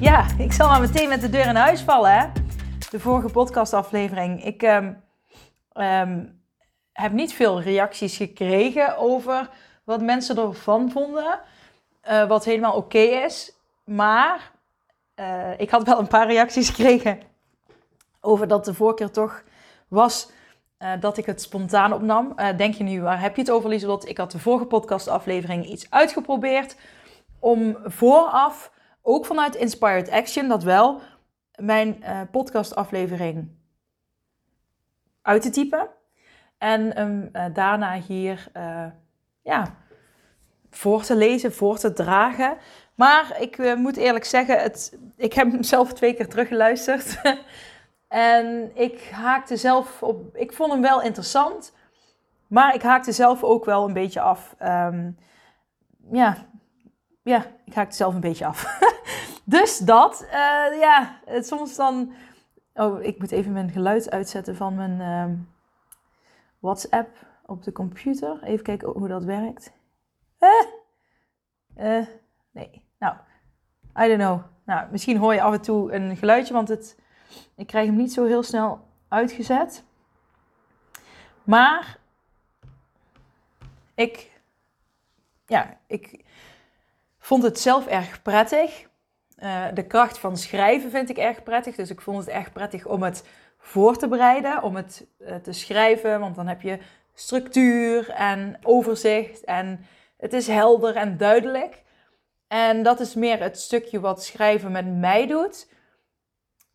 ja, ik zal maar meteen met de deur in huis vallen. Hè? De vorige podcastaflevering. Ik um, um, heb niet veel reacties gekregen over wat mensen ervan vonden. Uh, wat helemaal oké is. Maar uh, ik had wel een paar reacties gekregen over dat de voorkeur toch was uh, dat ik het spontaan opnam. Denk je nu, waar heb je het over, Lieselot? Ik had de vorige podcastaflevering iets uitgeprobeerd om vooraf, ook vanuit Inspired Action, dat wel, mijn uh, podcastaflevering uit te typen. En um, daarna hier ja, voor te lezen, voor te dragen. Maar ik moet eerlijk zeggen, het, ik heb hem zelf twee keer teruggeluisterd. En ik haakte zelf op. Ik vond hem wel interessant. Maar ik haakte zelf ook wel een beetje af. Um, ja, ja, ik haakte zelf een beetje af. dus dat, uh, ja, het, soms dan. Oh, ik moet even mijn geluid uitzetten van mijn um, WhatsApp op de computer. Even kijken hoe dat werkt. Eh, uh, nee, nou, I don't know. Nou, misschien hoor je af en toe een geluidje, want het ik krijg hem niet zo heel snel uitgezet. Maar ik, ja, ik vond het zelf erg prettig. Uh, de kracht van schrijven vind ik erg prettig. Dus ik vond het erg prettig om het voor te bereiden, om het uh, te schrijven. Want dan heb je structuur en overzicht en het is helder en duidelijk. En dat is meer het stukje wat schrijven met mij doet.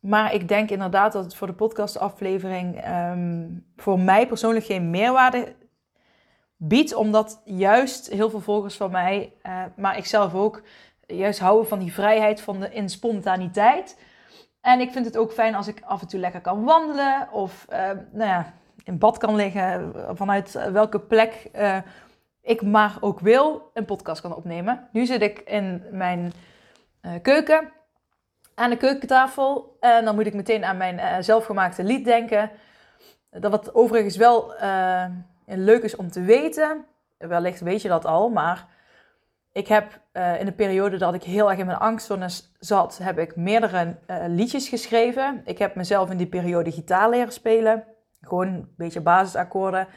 Maar ik denk inderdaad dat het voor de podcastaflevering um, voor mij persoonlijk geen meerwaarde biedt. Omdat juist heel veel volgers van mij, uh, maar ik zelf ook, juist houden van die vrijheid van de in spontaniteit. En ik vind het ook fijn als ik af en toe lekker kan wandelen of uh, nou ja, in bad kan liggen, vanuit welke plek ik maar ook wil een podcast kan opnemen. Nu zit ik in mijn keuken aan de keukentafel. En dan moet ik meteen aan mijn zelfgemaakte lied denken. Dat wat overigens wel uh, leuk is om te weten. Wellicht weet je dat al, maar ik heb uh, in de periode dat ik heel erg in mijn angstzone zat, heb ik meerdere liedjes geschreven. Ik heb mezelf in die periode gitaar leren spelen. Gewoon een beetje basisakkoorden.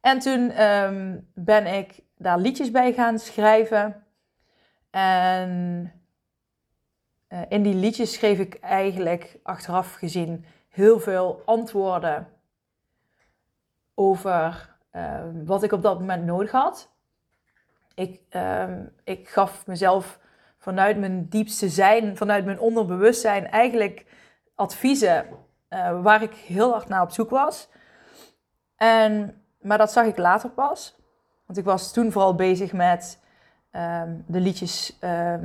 En toen um, ben ik daar liedjes bij gaan schrijven. En uh, in die liedjes schreef ik eigenlijk achteraf gezien heel veel antwoorden over uh, wat ik op dat moment nodig had. Ik, uh, ik gaf mezelf vanuit mijn diepste zijn, vanuit mijn onderbewustzijn, eigenlijk adviezen uh, waar ik heel hard naar op zoek was. En, maar dat zag ik later pas. Want ik was toen vooral bezig met um, de liedjes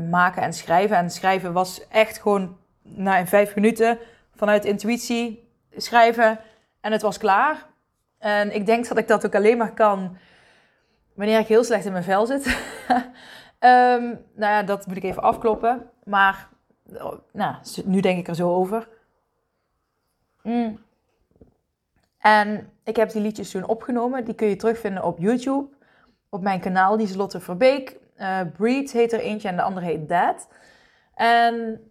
maken en schrijven. En schrijven was echt gewoon na in vijf minuten vanuit intuïtie schrijven en het was klaar. En ik denk dat ik dat ook alleen maar kan wanneer ik heel slecht in mijn vel zit. um, nou ja, dat moet ik even afkloppen. Maar oh, nou, nu denk ik er zo over. Mm. En ik heb die liedjes toen opgenomen. Die kun je terugvinden op YouTube. Op mijn kanaal, die is Lotte Verbeek. Uh, Breed heet er eentje en de andere heet Dad. En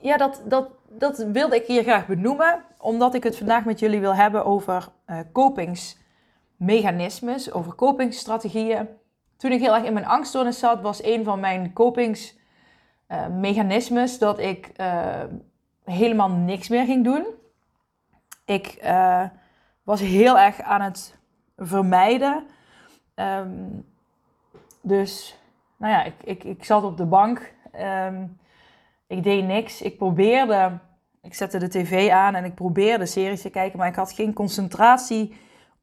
ja, dat, dat, dat wilde ik hier graag benoemen, omdat ik het vandaag met jullie wil hebben over uh, kopingsmechanismes, over kopingsstrategieën. Toen ik heel erg in mijn angststoornis zat, was een van mijn kopingsmechanismes uh, dat ik uh, helemaal niks meer ging doen. Ik uh, was heel erg aan het vermijden. Um, dus, nou ja, ik, ik, ik zat op de bank. Um, ik deed niks. Ik probeerde, ik zette de tv aan en ik probeerde series te kijken, maar ik had geen concentratie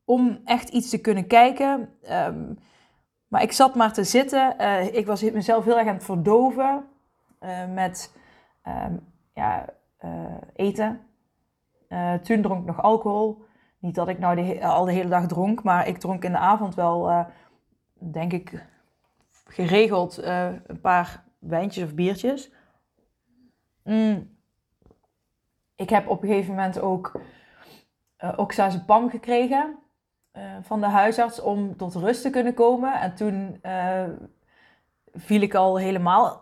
om echt iets te kunnen kijken. Um, maar ik zat maar te zitten. Uh, ik was mezelf heel erg aan het verdoven uh, met ehm, ja, eten. toen dronk ik nog alcohol. Niet dat ik nou de, al de hele dag dronk, maar ik dronk in de avond wel, denk ik, geregeld een paar wijntjes of biertjes. Mm. Ik heb op een gegeven moment ook uh, pam gekregen uh, van de huisarts om tot rust te kunnen komen. En toen uh, viel ik al helemaal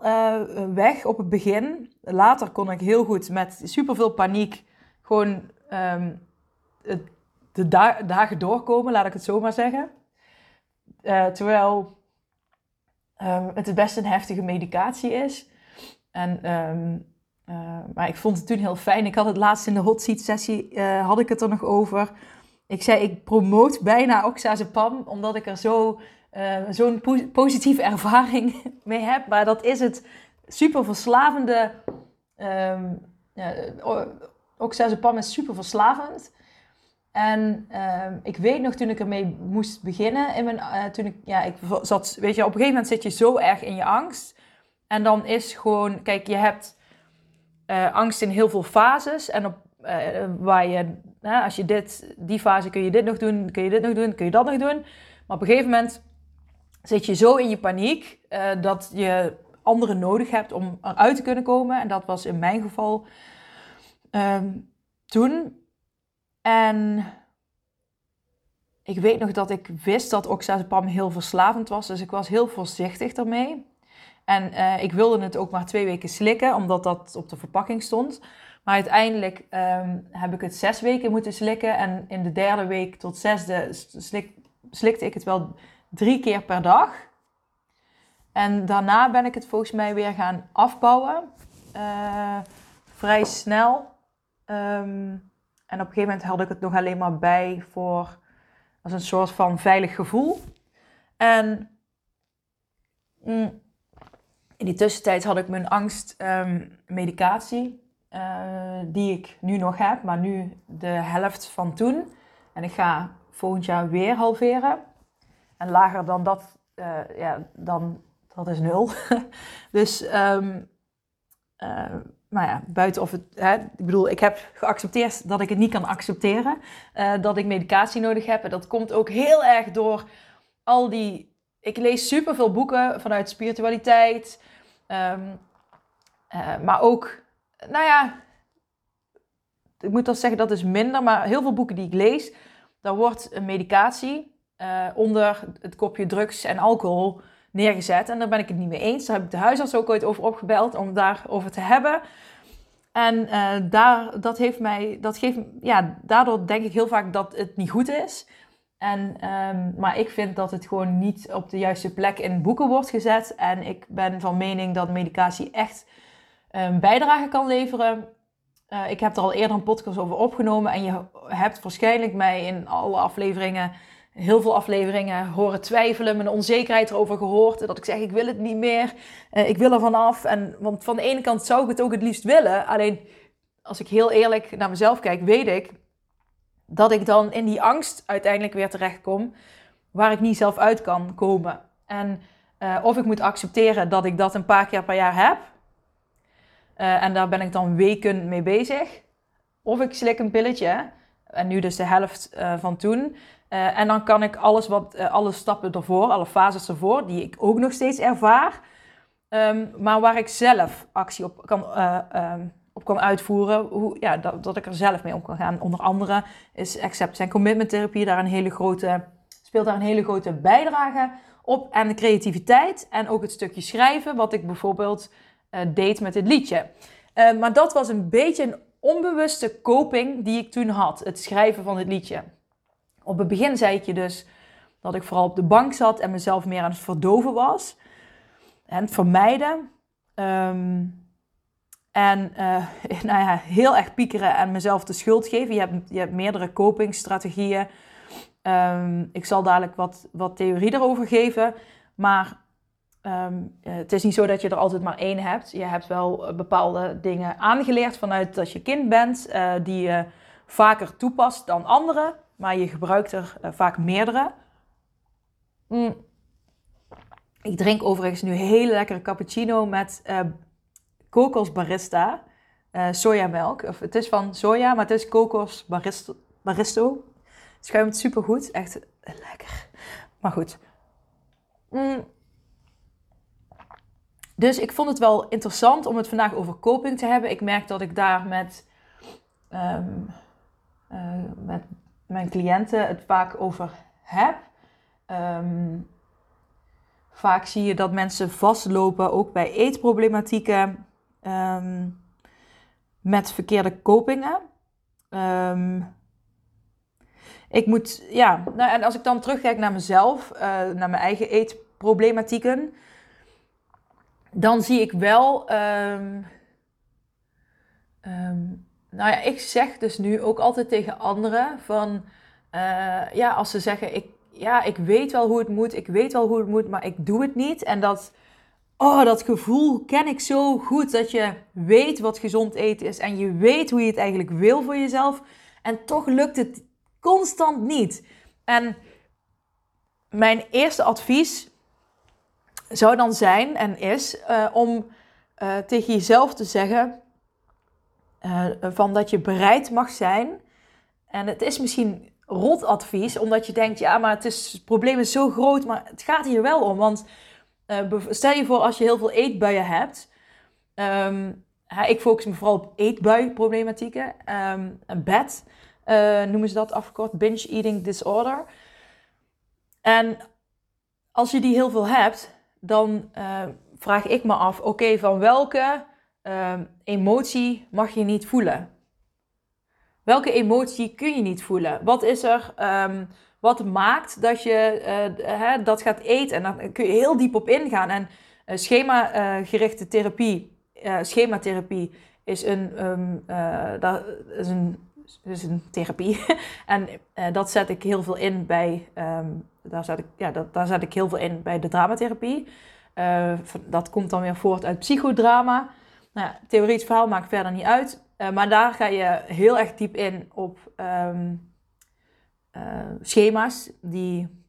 weg op het begin. Later kon ik heel goed met superveel paniek gewoon um, de da dagen doorkomen, laat ik het zo maar zeggen. terwijl um, het best een heftige medicatie is. En um, uh, maar ik vond het toen heel fijn. Ik had het laatst in de hot seat sessie, uh, had ik het er nog over. Ik zei, ik promoot bijna oxazepam, omdat ik er zo, uh, zo'n po positieve ervaring mee heb. Maar dat is het super verslavende. Um, ja, oxazepam is super verslavend. En um, ik weet nog toen ik ermee moest beginnen, in mijn, toen ik, ja, ik zat, weet je, op een gegeven moment zit je zo erg in je angst. En dan is gewoon, kijk, je hebt uh, angst in heel veel fases. En op, uh, waar je, als je dit, die fase kun je dit nog doen, kun je dit nog doen, kun je dat nog doen. Maar op een gegeven moment zit je zo in je paniek uh, dat je anderen nodig hebt om eruit te kunnen komen. En dat was in mijn geval um, toen. En ik weet nog dat ik wist dat oxazepam heel verslavend was. Dus ik was heel voorzichtig daarmee. En uh, ik wilde het ook maar twee weken slikken, omdat dat op de verpakking stond. Maar uiteindelijk um, heb ik het zes weken moeten slikken. En in de derde week tot zesde slik, slikte ik het wel drie keer per dag. En daarna ben ik het volgens mij weer gaan afbouwen. Uh, vrij snel. Um, en op een gegeven moment had ik het nog alleen maar bij voor als een soort van veilig gevoel. En mm, in die tussentijd had ik mijn angstmedicatie, um, uh, die ik nu nog heb, maar nu de helft van toen. En ik ga volgend jaar weer halveren. En lager dan dat, uh, ja, dan, dat is nul. dus, um, maar ja, buiten of het, hè, ik bedoel, ik heb geaccepteerd dat ik het niet kan accepteren. dat ik medicatie nodig heb. En dat komt ook heel erg door al die ik lees superveel boeken vanuit spiritualiteit. Um, uh, maar ook, nou ja, ik moet wel zeggen dat is minder, maar heel veel boeken die ik lees, daar wordt een medicatie uh, onder het kopje drugs en alcohol neergezet. En daar ben ik het niet mee eens. Daar heb ik de huisarts ook ooit over opgebeld om daarover te hebben. En uh, daar, dat heeft mij, dat geeft, ja, daardoor denk ik heel vaak dat het niet goed is. En, um, maar ik vind dat het gewoon niet op de juiste plek in boeken wordt gezet. En ik ben van mening dat medicatie echt een bijdrage kan leveren. Uh, ik heb er al eerder een podcast over opgenomen. En je hebt waarschijnlijk mij in alle afleveringen, heel veel afleveringen, horen twijfelen. Mijn onzekerheid erover gehoord. Dat ik zeg, ik wil het niet meer. Uh, ik wil er vanaf. En, want van de ene kant zou ik het ook het liefst willen. Alleen, als ik heel eerlijk naar mezelf kijk, weet ik dat ik dan in die angst uiteindelijk weer terechtkom waar ik niet zelf uit kan komen. En uh, of ik moet accepteren dat ik dat een paar keer per jaar heb. Uh, en daar ben ik dan weken mee bezig. Of ik slik een pilletje. En nu dus de helft uh, van toen. en dan kan ik alles wat, alle stappen ervoor, alle fases ervoor, die ik ook nog steeds ervaar. Um, maar waar ik zelf actie op kan um, op kan uitvoeren. Hoe, ja, dat, dat ik er zelf mee om kan gaan. Onder andere is acceptance en commitment therapie daar een hele grote, speelt daar een hele grote bijdrage op. En de creativiteit en ook het stukje schrijven, wat ik bijvoorbeeld uh, deed met dit liedje. Uh, maar dat was een beetje een onbewuste coping die ik toen had, het schrijven van het liedje. Op het begin zei ik je dus dat ik vooral op de bank zat en mezelf meer aan het verdoven was. En het vermijden. Um, en uh, nou ja, heel erg piekeren en mezelf de schuld geven. Je hebt, je hebt meerdere copingstrategieën. Um, ik zal dadelijk wat, wat theorie erover geven. Maar um, het is niet zo dat je er altijd maar één hebt. Je hebt wel eh, bepaalde dingen aangeleerd vanuit dat je kind bent, die je vaker toepast dan anderen. Maar je gebruikt er vaak meerdere. Mm. Ik drink overigens nu hele lekkere cappuccino met kokos barista uh, sojamelk. Of het is van soja, maar het is kokos baristo. Schuimt super goed. Echt lekker. Maar goed. Mm. Dus ik vond het wel interessant om het vandaag over coping te hebben. Ik merk dat ik daar met, ehm, eh, met mijn cliënten het vaak over heb. Ehm, vaak zie je dat mensen vastlopen, ook bij eetproblematieken, um, met verkeerde copingen. ik moet, ja, nou, en als ik dan terugkijk naar mezelf, uh, naar mijn eigen eetproblematieken, dan zie ik wel. Um, nou ja, ik zeg dus nu ook altijd tegen anderen van. Uh, ja, als ze zeggen: ik, ja, ik weet wel hoe het moet, ik weet wel hoe het moet, maar ik doe het niet. En dat. Oh, dat gevoel ken ik zo goed. Dat je weet wat gezond eten is. En je weet hoe je het eigenlijk wil voor jezelf. En toch lukt het constant niet. En mijn eerste advies zou dan zijn en is uh, om uh, tegen jezelf te zeggen uh, van dat je bereid mag zijn. En het is misschien rot advies, omdat je denkt, ja, maar het, is, het probleem is zo groot, maar het gaat hier wel om. Want stel je voor als je heel veel eetbuien hebt. Um, ik focus me vooral op eetbuiproblematieken. Um, bed noemen ze dat afgekort, binge eating disorder. En als je die heel veel hebt, dan uh, vraag ik me af: oké, van welke uh, emotie mag je niet voelen? Welke emotie kun je niet voelen? Wat is er? Wat maakt dat je uh, hè, dat gaat eten? En dan kun je heel diep op ingaan. En uh, schema-gerichte therapie, schematherapie, is een, um, dat is een, is een therapie. en dat zet ik heel veel in bij um, daar zet ik, ja, dat, daar zet ik heel veel in bij de dramatherapie. Dat komt dan weer voort uit psychodrama. Nou theoretisch verhaal maakt verder niet uit. Maar daar ga je heel erg diep in op um, uh, schema's. Die,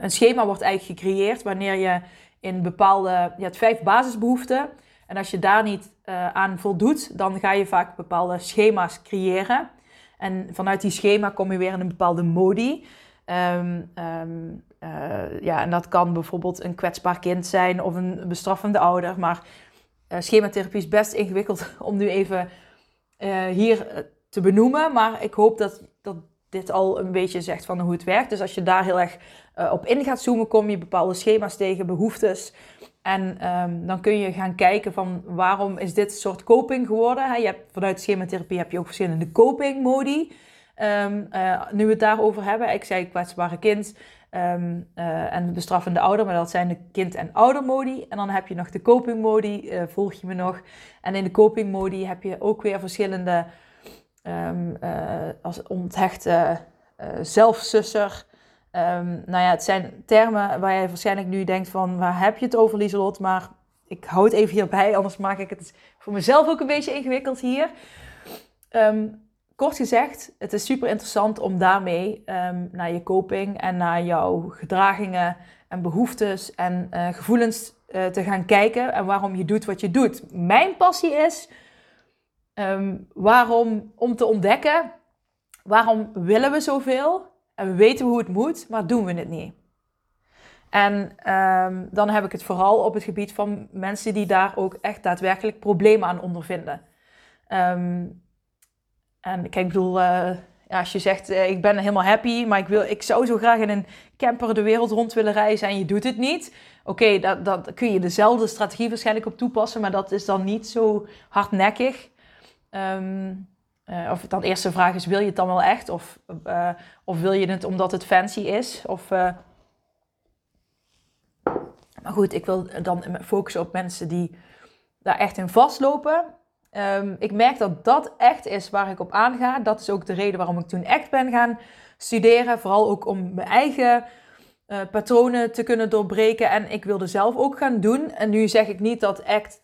een schema wordt eigenlijk gecreëerd wanneer je in bepaalde... Je hebt vijf basisbehoeften. En als je daar niet aan voldoet, dan ga je vaak bepaalde schema's creëren. En vanuit die schema kom je weer in een bepaalde modi. Um, uh, ja, en dat kan bijvoorbeeld een kwetsbaar kind zijn of een bestraffende ouder. Maar uh, schematherapie is best ingewikkeld om nu even hier te benoemen. Maar ik hoop dat, dat dit al een beetje zegt van hoe het werkt. Dus als je daar heel erg op in gaat zoomen, kom je bepaalde schema's tegen, behoeftes. En um, dan kun je gaan kijken van waarom is dit soort coping geworden. Je hebt, vanuit schematherapie heb je ook verschillende coping modi. Um, uh, nu we het daarover hebben, ik zei kwetsbare kind um, uh, en bestraffende ouder, maar dat zijn de kind- en oudermodi. En dan heb je nog de copingmodi, uh, volg je me nog. En in de copingmodi heb je ook weer verschillende, um, als onthechte zelfsusser. Um, nou ja, het zijn termen waar je waarschijnlijk nu denkt van, waar heb je het over Lieselot? Maar ik hou het even hierbij, anders maak ik het voor mezelf ook een beetje ingewikkeld hier. Um, Kort gezegd, het is super interessant om daarmee naar je coping en naar jouw gedragingen en behoeftes en uh, gevoelens uh, te gaan kijken en waarom je doet wat je doet. Mijn passie is um, waarom, om te ontdekken waarom willen we zoveel en we weten hoe het moet, maar doen we het niet. En um, dan heb ik het vooral op het gebied van mensen die daar ook echt daadwerkelijk problemen aan ondervinden. Um, en kijk, ik bedoel, ja, als je zegt, uh, ik ben helemaal happy, maar ik, wil, ik zou zo graag in een camper de wereld rond willen reizen en je doet het niet. Oké, dat kun je dezelfde strategie waarschijnlijk op toepassen, maar dat is dan niet zo hardnekkig. Um, uh, of dan eerste vraag is, wil je het dan wel echt? Of, of wil je het omdat het fancy is? Of, maar goed, ik wil dan focussen op mensen die daar echt in vastlopen. Um, ik merk dat dat echt is waar ik op aanga. Dat is ook de reden waarom ik toen echt ben gaan studeren. Vooral ook om mijn eigen patronen te kunnen doorbreken. En ik wilde zelf ook gaan doen. En nu zeg ik niet dat ACT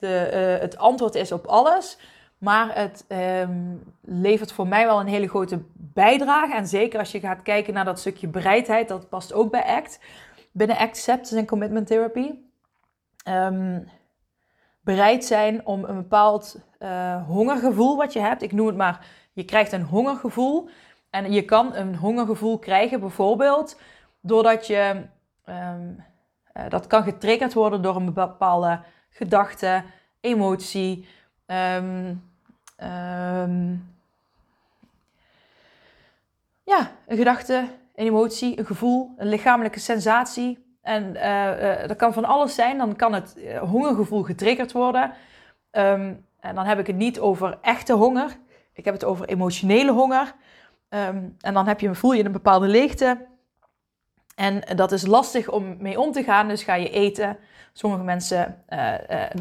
het antwoord is op alles. Maar het um, levert voor mij wel een hele grote bijdrage. En zeker als je gaat kijken naar dat stukje bereidheid. Dat past ook bij ACT. Binnen Acceptance en Commitment Therapy. Um, bereid zijn om een bepaald hongergevoel wat je hebt. Ik noem het maar, je krijgt een hongergevoel. En je kan een hongergevoel krijgen bijvoorbeeld doordat je, ehm, dat kan getriggerd worden door een bepaalde gedachte, emotie, um, ja, een gedachte, een emotie, een gevoel, een lichamelijke sensatie. En uh, dat kan van alles zijn. Dan kan het eh, hongergevoel getriggerd worden. Ehm, en dan heb ik het niet over echte honger. Ik heb het over emotionele honger. Ehm, en dan heb je, voel je een bepaalde leegte. En dat is lastig om mee om te gaan. Dus ga je eten. Sommige mensen,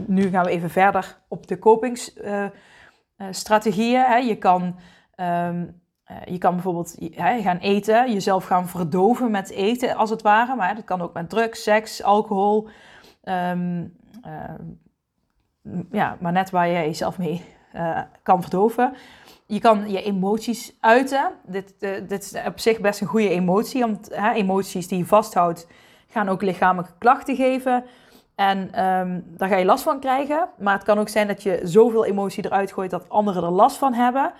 nu gaan we even verder op de kopingsstrategieën. je kan um, uh, je kan bijvoorbeeld gaan eten, jezelf gaan verdoven met eten als het ware. Maar dat kan ook met drugs, seks, alcohol. Um, uh, ja, maar net waar je jezelf mee kan verdoven. Je kan je emoties uiten. Dit, dit is op zich best een goede emotie. Want emoties die je vasthoudt, gaan ook lichamelijke klachten geven. En um, daar ga je last van krijgen. Maar het kan ook zijn dat je zoveel emotie eruit gooit dat anderen er last van hebben.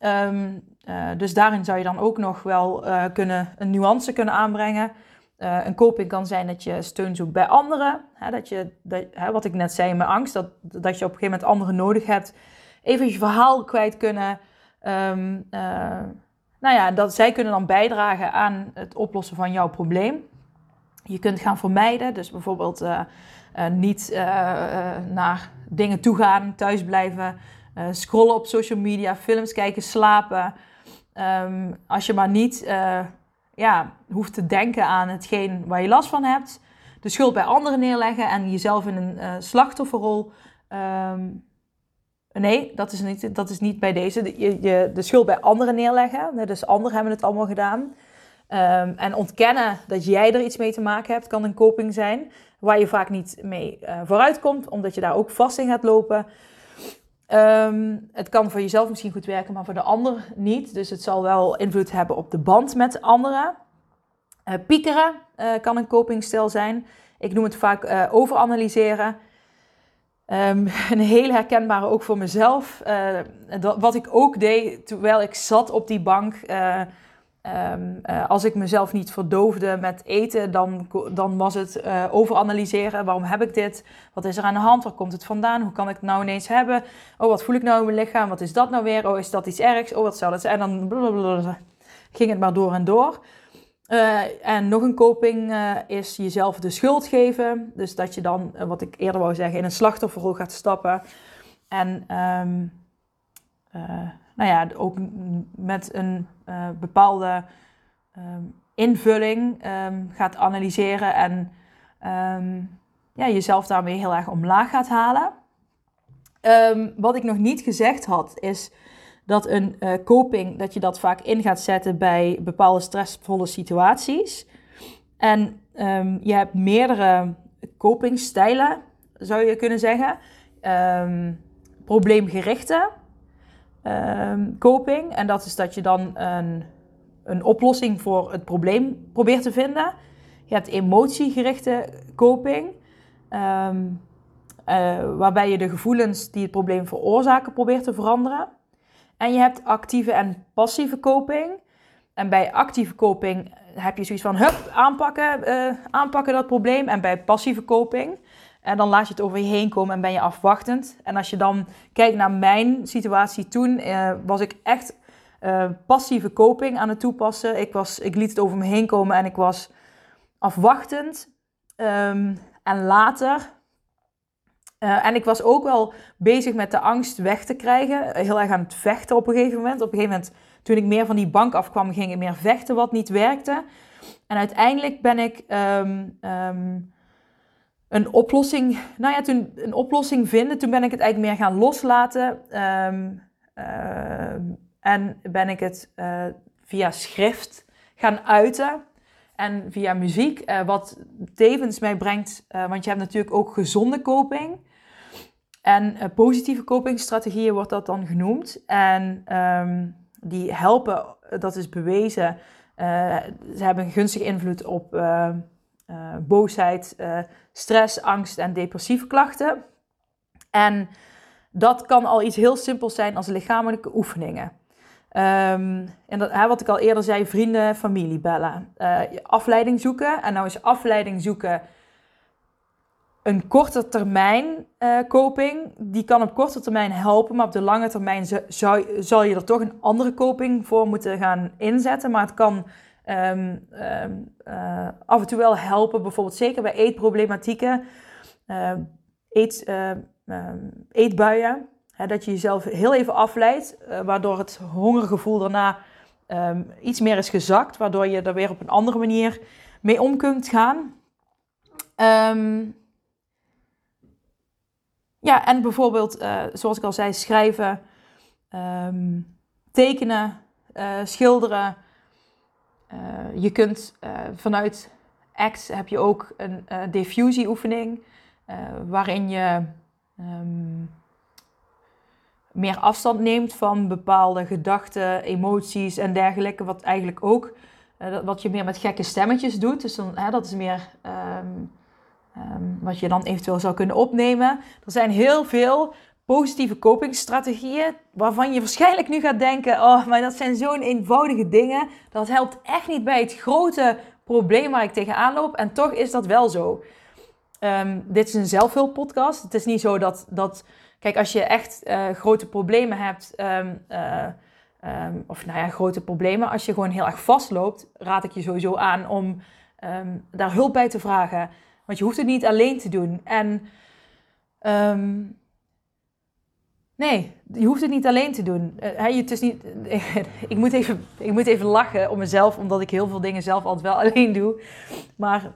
Um, uh, dus daarin zou je dan ook nog wel uh, kunnen, een nuance kunnen aanbrengen. Een coping kan zijn dat je steun zoekt bij anderen. Hè, dat je, dat, hè, wat ik net zei, mijn angst, dat, dat je op een gegeven moment anderen nodig hebt. Even je verhaal kwijt kunnen. Um, nou ja, dat zij kunnen dan bijdragen aan het oplossen van jouw probleem. Je kunt gaan vermijden, dus bijvoorbeeld niet naar dingen toe gaan, thuis blijven. Scrollen op social media, films kijken, slapen. Um, als je maar niet ja, hoeft te denken aan hetgeen waar je last van hebt. De schuld bij anderen neerleggen en jezelf in een slachtofferrol. Um, nee, dat is, niet, dat is niet bij deze. De, je, de schuld bij anderen neerleggen. Dus anderen hebben het allemaal gedaan. Um, en ontkennen dat jij er iets mee te maken hebt, kan een coping zijn. Waar je vaak niet mee uh, vooruit komt, omdat je daar ook vast in gaat lopen. Um, het kan voor jezelf misschien goed werken, maar voor de ander niet. Dus het zal wel invloed hebben op de band met anderen. Uh, piekeren uh, kan een copingstijl zijn. Ik noem het vaak overanalyseren. Um, een heel herkenbare ook voor mezelf. Dat, wat ik ook deed terwijl ik zat op die bank Um, uh, als ik mezelf niet verdoofde met eten, dan, dan was het overanalyseren. Waarom heb ik dit? Wat is er aan de hand? Waar komt het vandaan? Hoe kan ik het nou ineens hebben? Oh, wat voel ik nou in mijn lichaam? Wat is dat nou weer? Oh, is dat iets ergs? Oh, wat zou dat zijn? En dan ging het maar door en door. Uh, en nog een coping is jezelf de schuld geven. Dus dat je dan, wat ik eerder wou zeggen, in een slachtofferrol gaat stappen. En um, nou ja, ook met een bepaalde um, invulling um, gaat analyseren en ja, jezelf daarmee heel erg omlaag gaat halen. wat ik nog niet gezegd had, is dat een uh, coping, dat je dat vaak in gaat zetten bij bepaalde stressvolle situaties. En je hebt meerdere copingstijlen, zou je kunnen zeggen. probleemgerichte um, coping. En dat is dat je dan een, een oplossing voor het probleem probeert te vinden. Je hebt emotiegerichte coping. Uh, waarbij je de gevoelens die het probleem veroorzaken probeert te veranderen. En je hebt actieve en passieve coping. En bij actieve coping heb je zoiets van, hup, aanpakken, uh, aanpakken dat probleem. En bij passieve coping en dan laat je het over je heen komen en ben je afwachtend. En als je dan kijkt naar mijn situatie toen, eh, was ik echt uh, passieve coping aan het toepassen. Ik, was, ik liet het over me heen komen en ik was afwachtend. Um, en later. Uh, en ik was ook wel bezig met de angst weg te krijgen. Heel erg aan het vechten op een gegeven moment. Op een gegeven moment, toen ik meer van die bank afkwam, ging ik meer vechten wat niet werkte. En uiteindelijk ben ik. Um, um, een oplossing, nou ja, toen een oplossing vinden. Toen ben ik het eigenlijk meer gaan loslaten. Uh, en ben ik het uh, via schrift gaan uiten. En via muziek, wat tevens mij brengt, want je hebt natuurlijk ook gezonde coping. En positieve copingstrategieën wordt dat dan genoemd. En um, die helpen, dat is bewezen, ze hebben een gunstige invloed op boosheid, stress, angst en depressieve klachten. En dat kan al iets heel simpels zijn als lichamelijke oefeningen. Um, en dat, hè, wat ik al eerder zei, vrienden, familie bellen. Afleiding zoeken. En nou is afleiding zoeken een korte termijn uh, coping. Die kan op korte termijn helpen, maar op de lange termijn zou, zal je er toch een andere coping voor moeten gaan inzetten. Maar het kan um, um, uh, af en toe wel helpen, bijvoorbeeld zeker bij eetproblematieken, eet, eetbuien dat je jezelf heel even afleidt, uh, waardoor het hongergevoel daarna iets meer is gezakt, waardoor je er weer op een andere manier mee om kunt gaan. Um, ja, en bijvoorbeeld, uh, zoals ik al zei, schrijven, um, tekenen, uh, schilderen. je kunt vanuit X heb je ook een diffusieoefening, waarin je meer afstand neemt van bepaalde gedachten, emoties en dergelijke. Wat eigenlijk ook, wat je meer met gekke stemmetjes doet. Dus dan, dat is meer um, um, wat je dan eventueel zou kunnen opnemen. Er zijn heel veel positieve copingstrategieën waarvan je waarschijnlijk nu gaat denken: oh, maar dat zijn zo'n eenvoudige dingen. Dat helpt echt niet bij het grote probleem waar ik tegenaan loop. En toch is dat wel zo. Um, dit is een zelfhulppodcast. Het is niet zo dat, dat Kijk, als je echt uh, grote problemen hebt, uh, um, of nou ja, grote problemen, als je gewoon heel erg vastloopt, raad ik je sowieso aan om daar hulp bij te vragen. Want je hoeft het niet alleen te doen. En nee, je hoeft het niet alleen te doen. Uh, het is niet, ik, moet even, ik moet even lachen om mezelf, omdat ik heel veel dingen zelf altijd wel alleen doe. Maar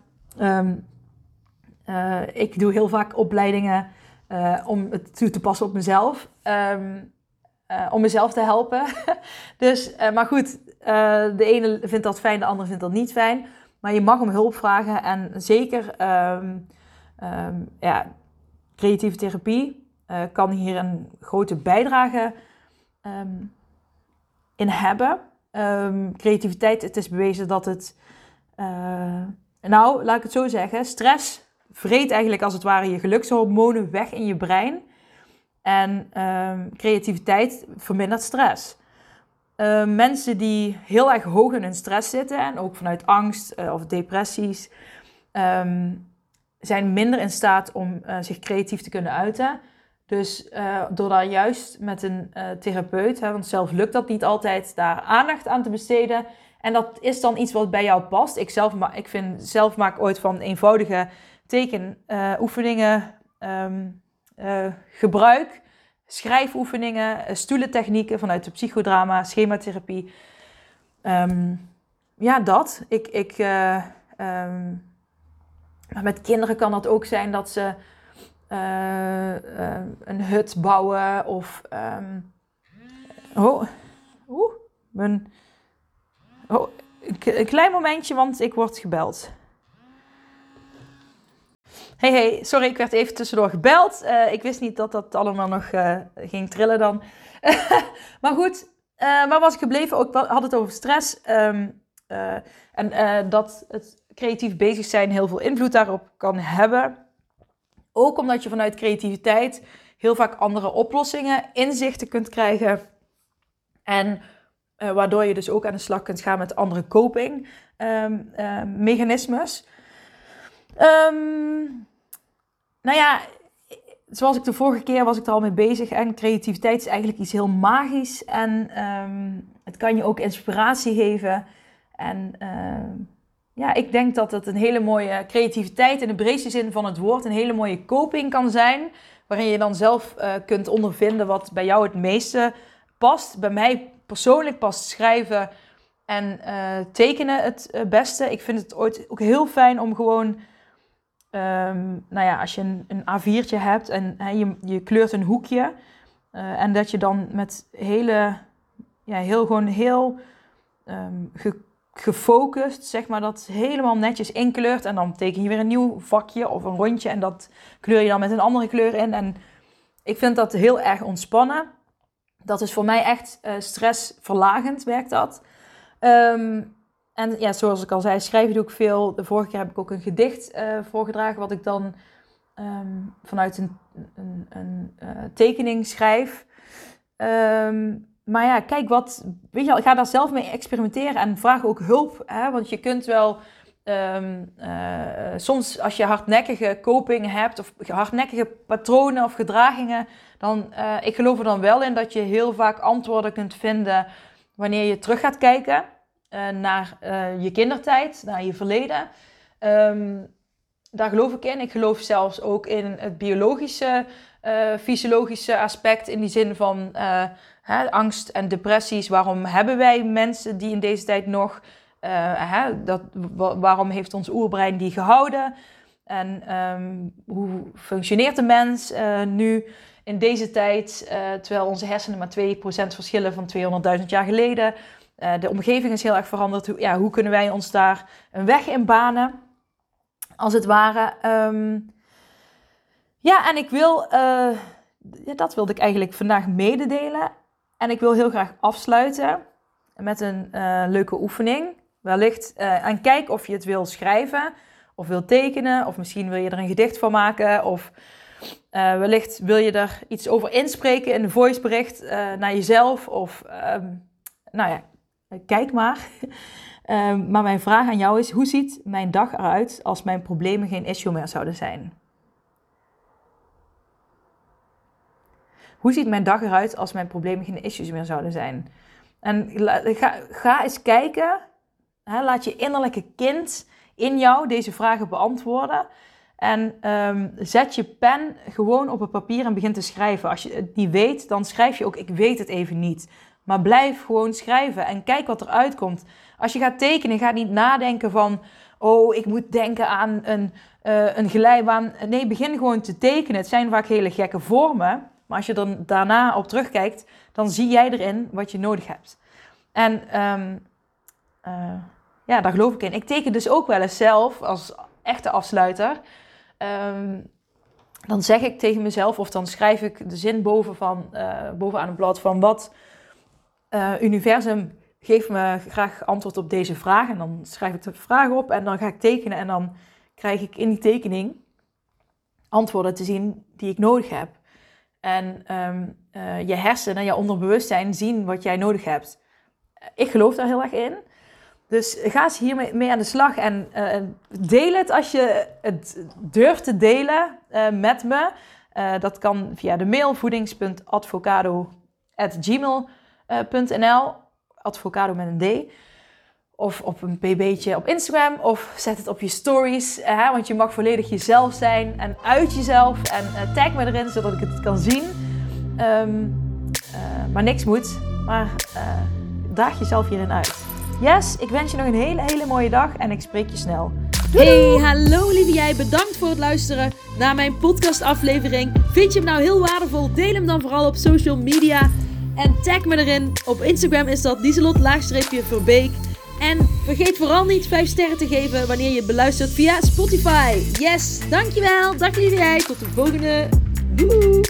ik doe heel vaak opleidingen uh, om het toe te passen op mezelf. Uh, om mezelf te helpen. dus, maar goed, de ene vindt dat fijn, de andere vindt dat niet fijn. Maar je mag om hulp vragen. En zeker um, um, ja, creatieve therapie kan hier een grote bijdrage in hebben. creativiteit, het is bewezen dat het... nou, laat ik het zo zeggen. Stress vreet eigenlijk als het ware je gelukshormonen weg in je brein. En creativiteit vermindert stress. Uh, mensen die heel erg hoog in hun stress zitten, en ook vanuit angst uh, of depressies, um, zijn minder in staat om uh, zich creatief te kunnen uiten. Dus door daar juist met een therapeut, hè, want zelf lukt dat niet altijd, daar aandacht aan te besteden. En dat is dan iets wat bij jou past. Ik, zelf, ik vind zelf maak ooit van eenvoudige tekenoefeningen uh, gebruik, schrijfoefeningen, uh, stoelentechnieken vanuit de psychodrama, schematherapie. Um, ja, dat. Ik, ik, uh, um, met kinderen kan dat ook zijn dat ze een hut bouwen of. oh, oeh, mijn. Oh, een klein momentje, want ik word gebeld. Hey, hey, sorry, ik werd even tussendoor gebeld. Uh, ik wist niet dat dat allemaal nog uh, ging trillen dan. maar goed, uh, waar was ik gebleven? Ook had het over stress. Um, en dat het creatief bezig zijn heel veel invloed daarop kan hebben. Ook omdat je vanuit creativiteit heel vaak andere oplossingen, inzichten kunt krijgen. En waardoor je dus ook aan de slag kunt gaan met andere coping um, mechanismes. Um, nou ja, zoals ik de vorige keer was ik er al mee bezig. En creativiteit is eigenlijk iets heel magisch. En um, het kan je ook inspiratie geven. En uh, ja, ik denk dat het een hele mooie creativiteit in de breedste zin van het woord, een hele mooie coping kan zijn. Waarin je dan zelf uh, kunt ondervinden wat bij jou het meeste past. Bij mij persoonlijk past schrijven en uh, tekenen het beste. Ik vind het ooit ook heel fijn om gewoon Um, nou ja, als je een, een A4'tje hebt en je, je kleurt een hoekje. Uh, en dat je dan met hele, ja, heel gewoon heel ge, gefocust, zeg maar, dat helemaal netjes inkleurt. En dan teken je weer een nieuw vakje of een rondje en dat kleur je dan met een andere kleur in. En ik vind dat heel erg ontspannen. Dat is voor mij echt uh, stressverlagend, werkt dat. Um, en ja, zoals ik al zei, schrijven doe ik veel. De vorige keer heb ik ook een gedicht uh, voorgedragen, wat ik dan ehm, vanuit een, een, een uh, tekening schrijf. Ehm, maar ja, kijk wat, weet je wel, ga daar zelf mee experimenteren en vraag ook hulp. Hè? Want je kunt wel um, uh, soms als je hardnekkige coping hebt of hardnekkige patronen of gedragingen, dan, ik geloof er dan wel in dat je heel vaak antwoorden kunt vinden wanneer je terug gaat kijken uh, naar je kindertijd, naar je verleden. Um, daar geloof ik in. Ik geloof zelfs ook in het biologische, fysiologische aspect in die zin van Hè, angst en depressies, waarom hebben wij mensen die in deze tijd nog, hè, dat, waarom heeft ons oerbrein die gehouden? En um, hoe functioneert de mens nu in deze tijd, terwijl onze hersenen maar 2% verschillen van 200.000 jaar geleden? De omgeving is heel erg veranderd. Hoe, ja, hoe kunnen wij ons daar een weg in banen, als het ware? Um, ja, en ik wil, ja, dat wilde ik eigenlijk vandaag mededelen. En ik wil heel graag afsluiten met een uh, leuke oefening. Wellicht, uh, en kijk of je het wil schrijven of wil tekenen. Of misschien wil je er een gedicht van maken. Of uh, wellicht wil je er iets over inspreken in een voicebericht naar jezelf. Of, um, nou ja, kijk maar. um, maar mijn vraag aan jou is, hoe ziet mijn dag eruit als mijn problemen geen issue meer zouden zijn? Hoe ziet mijn dag eruit als mijn problemen geen issues meer zouden zijn? En ga, ga eens kijken. Hè, laat je innerlijke kind in jou deze vragen beantwoorden. En um, zet je pen gewoon op het papier en begin te schrijven. Als je niet weet, dan schrijf je ook: Ik weet het even niet. Maar blijf gewoon schrijven en kijk wat er uitkomt. Als je gaat tekenen, ga niet nadenken van: Oh, ik moet denken aan een, uh, een glijbaan. Nee, begin gewoon te tekenen. Het zijn vaak hele gekke vormen. Maar als je er daarna op terugkijkt, dan zie jij erin wat je nodig hebt. En um, uh, ja, daar geloof ik in. Ik teken dus ook wel eens zelf als echte afsluiter. Um, dan zeg ik tegen mezelf, of dan schrijf ik de zin boven van, uh, bovenaan het blad van wat uh, universum geeft me graag antwoord op deze vraag. En dan schrijf ik de vraag op en dan ga ik tekenen en dan krijg ik in die tekening antwoorden te zien die ik nodig heb. En um, uh, je hersenen, je onderbewustzijn zien wat jij nodig hebt. Ik geloof daar heel erg in. Dus ga eens hiermee mee aan de slag en uh, deel het als je het durft te delen met me. dat kan via de mail voedings.advocado.gmail.nl Advocado met een D. Of op een pb'tje op Instagram. Of zet het op je stories. Hè, want je mag volledig jezelf zijn. En uit jezelf. En uh, tag me erin, zodat ik het kan zien. Um, uh, maar niks moet. Maar daag jezelf hierin uit. Yes, ik wens je nog een hele, hele mooie dag. En ik spreek je snel. Hey, hallo lieve jij. Bedankt voor het luisteren naar mijn podcastaflevering. Vind je hem nou heel waardevol? Deel hem dan vooral op social media. En tag me erin. Op Instagram is dat Lieselot-Verbeek. En vergeet vooral niet 5 sterren te geven wanneer je beluistert via Spotify. Yes, dankjewel. Dag lieve jij. Tot de volgende. Doei.